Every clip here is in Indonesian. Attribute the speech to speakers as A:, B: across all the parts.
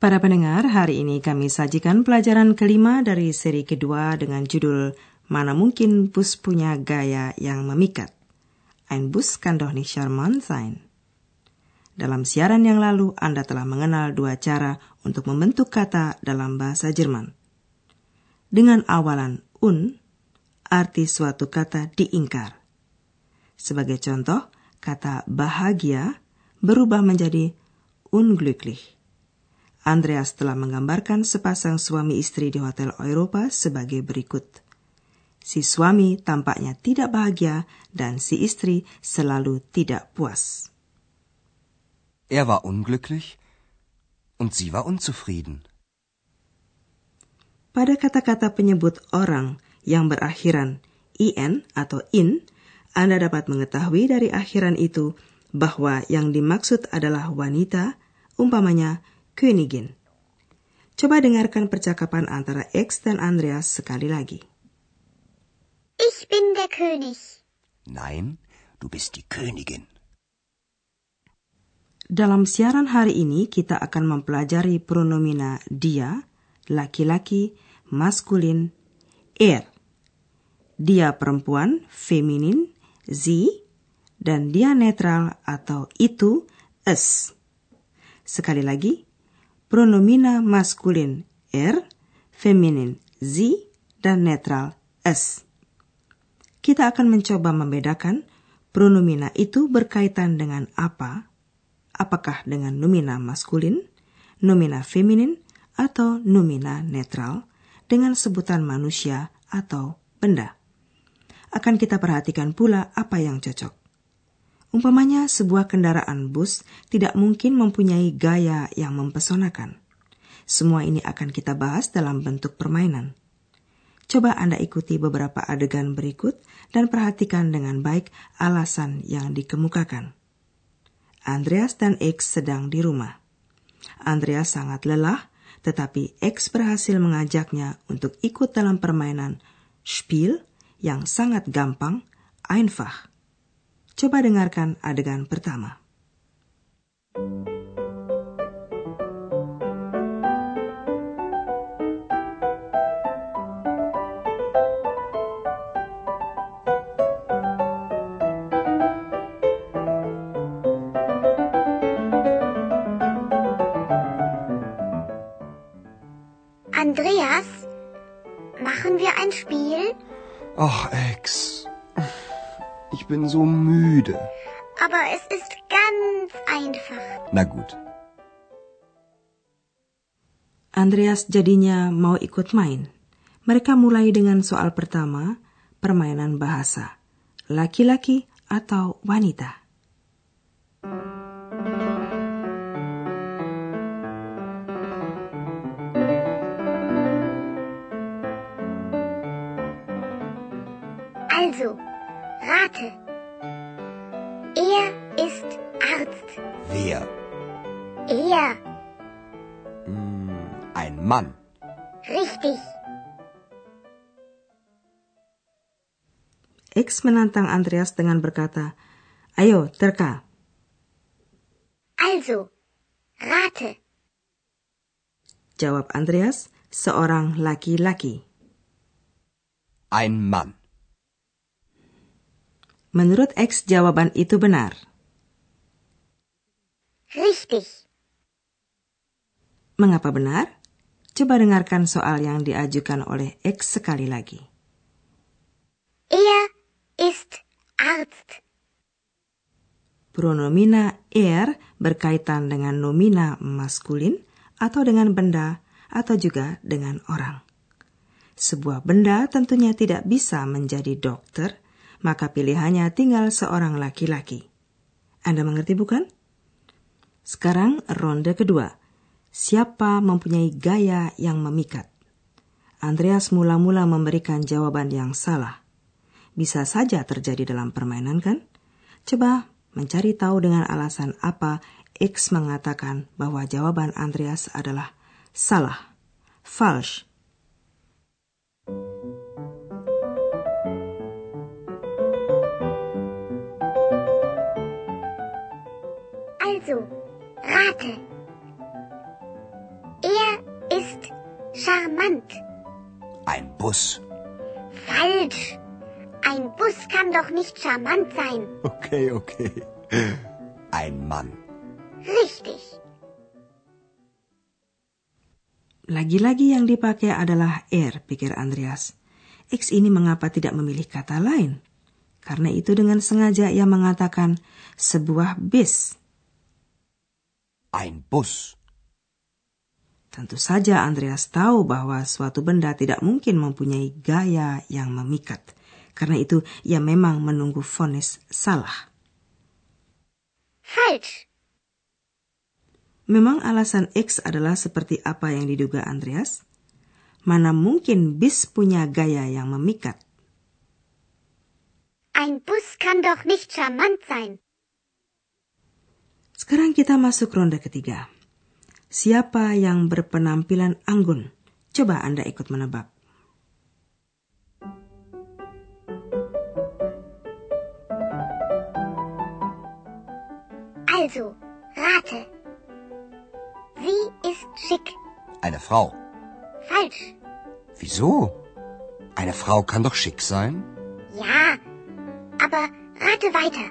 A: Para pendengar, hari ini kami sajikan pelajaran kelima dari seri kedua dengan judul Mana Mungkin Bus Punya Gaya Yang Memikat. Ein Bus kann doch nicht charmant sein. Dalam siaran yang lalu, Anda telah mengenal dua cara untuk membentuk kata dalam bahasa Jerman. Dengan awalan un, arti suatu kata diingkar. Sebagai contoh, kata bahagia berubah menjadi unglücklich. Andreas telah menggambarkan sepasang suami istri di Hotel Eropa sebagai berikut. Si suami tampaknya tidak bahagia dan si istri selalu tidak puas.
B: Er war unglücklich und sie war unzufrieden.
A: Pada kata-kata penyebut orang yang berakhiran in atau in, Anda dapat mengetahui dari akhiran itu bahwa yang dimaksud adalah wanita, umpamanya Königin. Coba dengarkan percakapan antara X dan Andreas sekali lagi.
C: Ich bin der König.
B: Nein, du bist die Königin.
A: Dalam siaran hari ini kita akan mempelajari pronomina dia, laki-laki, maskulin, er. Dia perempuan, feminin, sie, dan dia netral atau itu, es. Sekali lagi, pronomina maskulin er, feminin sie, dan netral es. Kita akan mencoba membedakan pronomina itu berkaitan dengan apa, apakah dengan nomina maskulin, nomina feminin, atau nomina netral dengan sebutan manusia atau benda. Akan kita perhatikan pula apa yang cocok. Umpamanya sebuah kendaraan bus tidak mungkin mempunyai gaya yang mempesonakan. Semua ini akan kita bahas dalam bentuk permainan. Coba Anda ikuti beberapa adegan berikut dan perhatikan dengan baik alasan yang dikemukakan. Andreas dan X sedang di rumah. Andreas sangat lelah, tetapi X berhasil mengajaknya untuk ikut dalam permainan Spiel yang sangat gampang, einfach. Coba dengarkan adegan pertama.
C: Andreas, machen wir ein Spiel?
D: Ach, Ex. Ich bin so müde.
C: Aber es ist ganz einfach.
D: Na gut.
A: Andreas jadinya mau ikut main. Mereka mulai dengan soal pertama, permainan bahasa. Laki-laki atau wanita?
C: Also, rate. Er ist Arzt.
B: Wer?
C: Er.
B: Hm, ein Mann.
C: Richtig.
A: X menantang Andreas dengan berkata, Ayo, terka.
C: Also, rate.
A: Jawab Andreas, seorang laki-laki.
B: Ein Mann.
A: Menurut X, jawaban itu benar.
C: Richtig.
A: Mengapa benar? Coba dengarkan soal yang diajukan oleh X sekali lagi.
C: Er ist Arzt.
A: Pronomina er berkaitan dengan nomina maskulin atau dengan benda atau juga dengan orang. Sebuah benda tentunya tidak bisa menjadi dokter, maka pilihannya tinggal seorang laki-laki. Anda mengerti bukan? Sekarang ronde kedua. Siapa mempunyai gaya yang memikat? Andreas mula-mula memberikan jawaban yang salah. Bisa saja terjadi dalam permainan kan? Coba mencari tahu dengan alasan apa X mengatakan bahwa jawaban Andreas adalah salah, falsch.
C: Rate. Er ist charmant.
B: Ein Bus.
C: Falsch. Ein Bus kann doch nicht charmant sein.
B: Okay, okay. Ein Mann.
C: Richtig.
A: Lagi-lagi yang dipakai adalah er, pikir Andreas. X ini mengapa tidak memilih kata lain? Karena itu dengan sengaja ia mengatakan sebuah bis.
B: Ein Bus.
A: Tentu saja Andreas tahu bahwa suatu benda tidak mungkin mempunyai gaya yang memikat. Karena itu ia memang menunggu vonis salah.
C: Falsch.
A: Memang alasan X adalah seperti apa yang diduga Andreas? Mana mungkin bis punya gaya yang memikat?
C: Ein Bus kann doch nicht charmant sein.
A: Sekarang kita masuk ronde ketiga. Siapa yang berpenampilan anggun? Coba Anda ikut menebak.
C: Also, rate. Sie ist schick.
B: Eine Frau.
C: Falsch.
B: Wieso? Eine Frau kann doch schick sein.
C: Ja, aber rate weiter.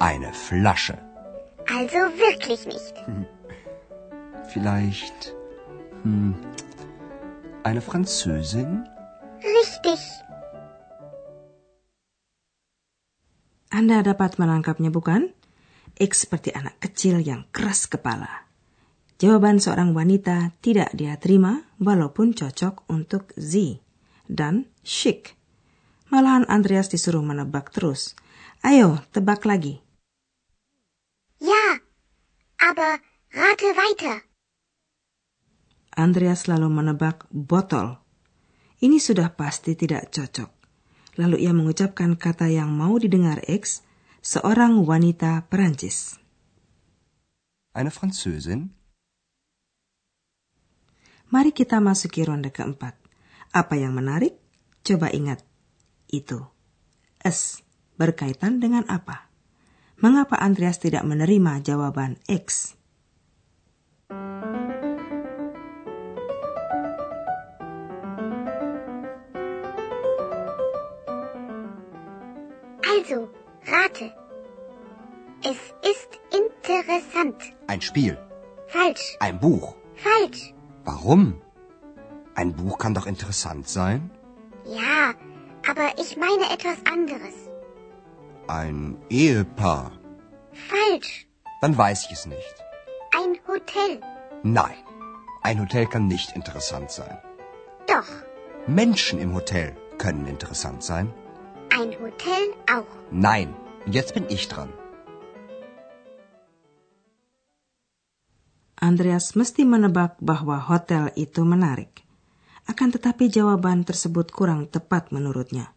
B: Eine Flasche.
C: Also wirklich nicht.
B: Vielleicht. Hm, eine Französin?
C: Richtig.
A: Anda dapat menangkapnya bukan? X seperti anak kecil yang keras kepala. Jawaban seorang wanita tidak dia terima walaupun cocok untuk Z dan chic. Malahan Andreas disuruh menebak terus. Ayo, tebak lagi.
C: Ja, aber rate weiter.
A: Andreas lalu menebak botol. Ini sudah pasti tidak cocok. Lalu ia mengucapkan kata yang mau didengar X, seorang wanita Perancis.
B: Eine Französin?
A: Mari kita masuki ronde keempat. Apa yang menarik? Coba ingat. Itu. S. Berkaitan dengan apa? Mengapa Andreas tidak menerima jawaban X?
C: Also, rate. Es ist interessant.
B: Ein Spiel.
C: Falsch.
B: Ein Buch.
C: Falsch.
B: Warum? Ein Buch kann doch interessant sein.
C: Ja, aber ich meine etwas anderes.
B: Ein Ehepaar.
C: Falsch.
B: Dann weiß ich es nicht.
C: Hotel.
B: Nein, ein Hotel kann nicht interessant sein.
C: Doch.
B: Menschen im Hotel können interessant sein.
C: Ein Hotel auch.
B: Nein, jetzt bin ich dran.
A: Andreas mesti menebak bahwa hotel itu menarik. Akan tetapi jawaban tersebut kurang tepat menurutnya.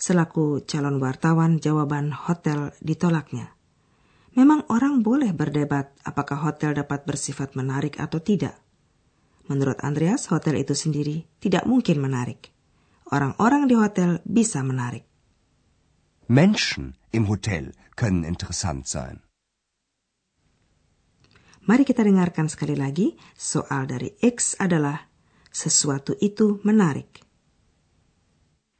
A: Selaku calon wartawan, jawaban hotel ditolaknya. Memang orang boleh berdebat apakah hotel dapat bersifat menarik atau tidak. Menurut Andreas, hotel itu sendiri tidak mungkin menarik. Orang-orang di hotel bisa menarik.
B: Menschen im Hotel können interessant sein.
A: Mari kita dengarkan sekali lagi. Soal dari X adalah sesuatu itu menarik.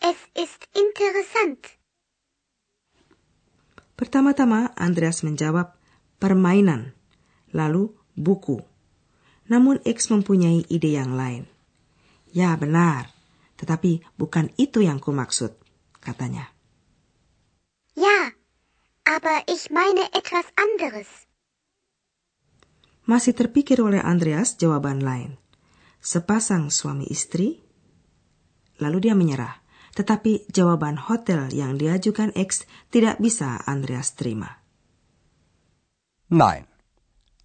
C: Es ist interessant.
A: Pertama-tama Andreas menjawab permainan, lalu buku. Namun X mempunyai ide yang lain. Ya benar, tetapi bukan itu yang kumaksud, katanya.
C: Ja, aber ich meine etwas anderes.
A: Masih terpikir oleh Andreas jawaban lain. Sepasang suami istri, lalu dia menyerah. Tetapi jawaban hotel yang diajukan X tidak bisa Andreas terima.
B: Nein,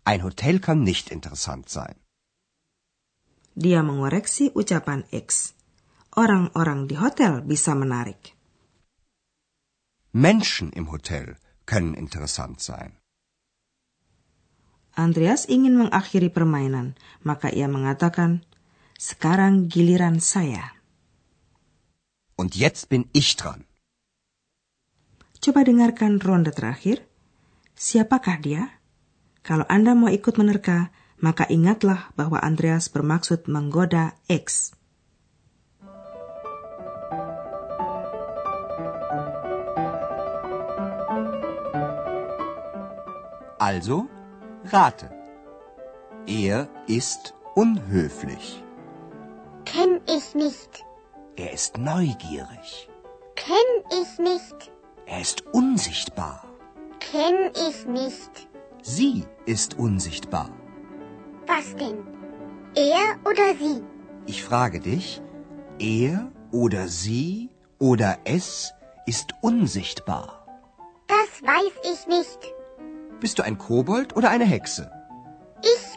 B: ein Hotel kann nicht interessant sein.
A: dia mengoreksi ucapan X. Orang-orang di hotel bisa menarik.
B: Menschen im Hotel können interessant sein.
A: Andreas ingin mengakhiri permainan, maka ia mengatakan, "Sekarang giliran saya."
B: Und jetzt bin ich dran.
A: Coba dengarkan ronde terakhir. Siapakah dia? Kalau Anda mau ikut menerka, maka ingatlah bahwa Andreas bermaksud menggoda X.
B: Also, rate. Er ist unhöflich.
C: Kenn ich nicht.
B: Er ist neugierig.
C: Kenn ich nicht.
B: Er ist unsichtbar.
C: Kenn ich nicht.
B: Sie ist unsichtbar.
C: Was denn? Er oder sie?
B: Ich frage dich, er oder sie oder es ist unsichtbar.
C: Das weiß ich nicht.
B: Bist du ein Kobold oder eine Hexe?
C: Ich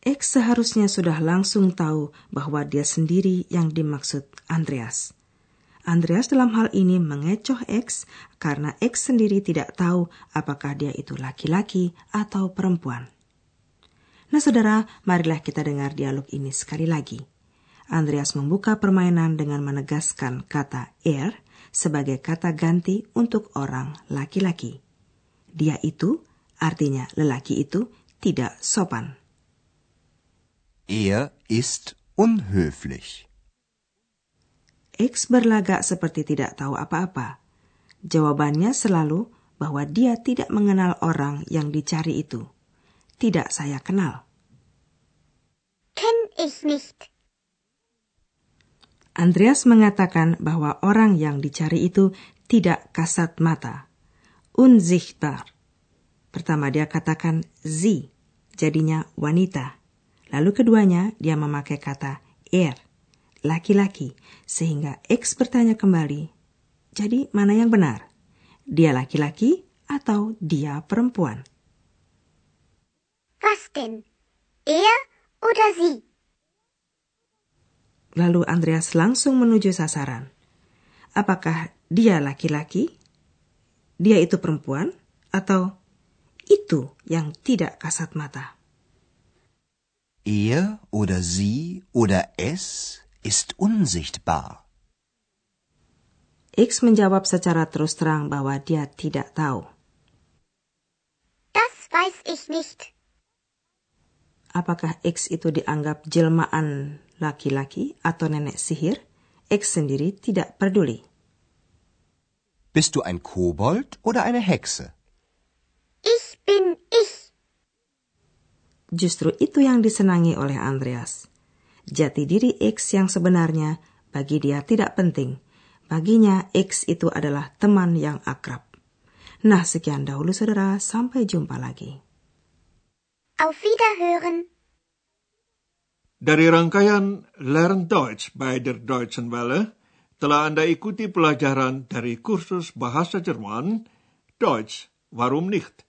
A: X seharusnya sudah langsung tahu bahwa dia sendiri yang dimaksud Andreas. Andreas dalam hal ini mengecoh X karena X sendiri tidak tahu apakah dia itu laki-laki atau perempuan. Nah saudara, marilah kita dengar dialog ini sekali lagi. Andreas membuka permainan dengan menegaskan kata er sebagai kata ganti untuk orang laki-laki. Dia itu, artinya lelaki itu, tidak sopan.
B: Er ist unhöflich.
A: X berlagak seperti tidak tahu apa-apa. Jawabannya selalu bahwa dia tidak mengenal orang yang dicari itu. Tidak saya kenal.
C: Kenn ich nicht.
A: Andreas mengatakan bahwa orang yang dicari itu tidak kasat mata. Unsichtbar. Pertama dia katakan sie, jadinya wanita. Lalu keduanya dia memakai kata er, laki-laki, sehingga X bertanya kembali, jadi mana yang benar? Dia laki-laki atau dia perempuan?
C: Was denn? Er oder sie?
A: Lalu Andreas langsung menuju sasaran. Apakah dia laki-laki? Dia itu perempuan? Atau itu yang tidak kasat mata?
B: Er oder sie oder es ist unsichtbar.
A: X menjawab secara terus terang bahwa dia tidak tahu.
C: Das weiß ich nicht.
A: Apakah X itu dianggap jelmaan laki-laki atau nenek sihir? X sendiri tidak peduli.
B: Bist du ein Kobold oder eine Hexe?
C: Ich bin ich.
A: Justru itu yang disenangi oleh Andreas. Jati diri X yang sebenarnya bagi dia tidak penting. Baginya X itu adalah teman yang akrab. Nah, sekian dahulu saudara, sampai jumpa lagi.
C: Auf Wiederhören.
E: Dari rangkaian Learn Deutsch bei der Deutschen Welle, telah Anda ikuti pelajaran dari kursus bahasa Jerman, Deutsch, warum nicht,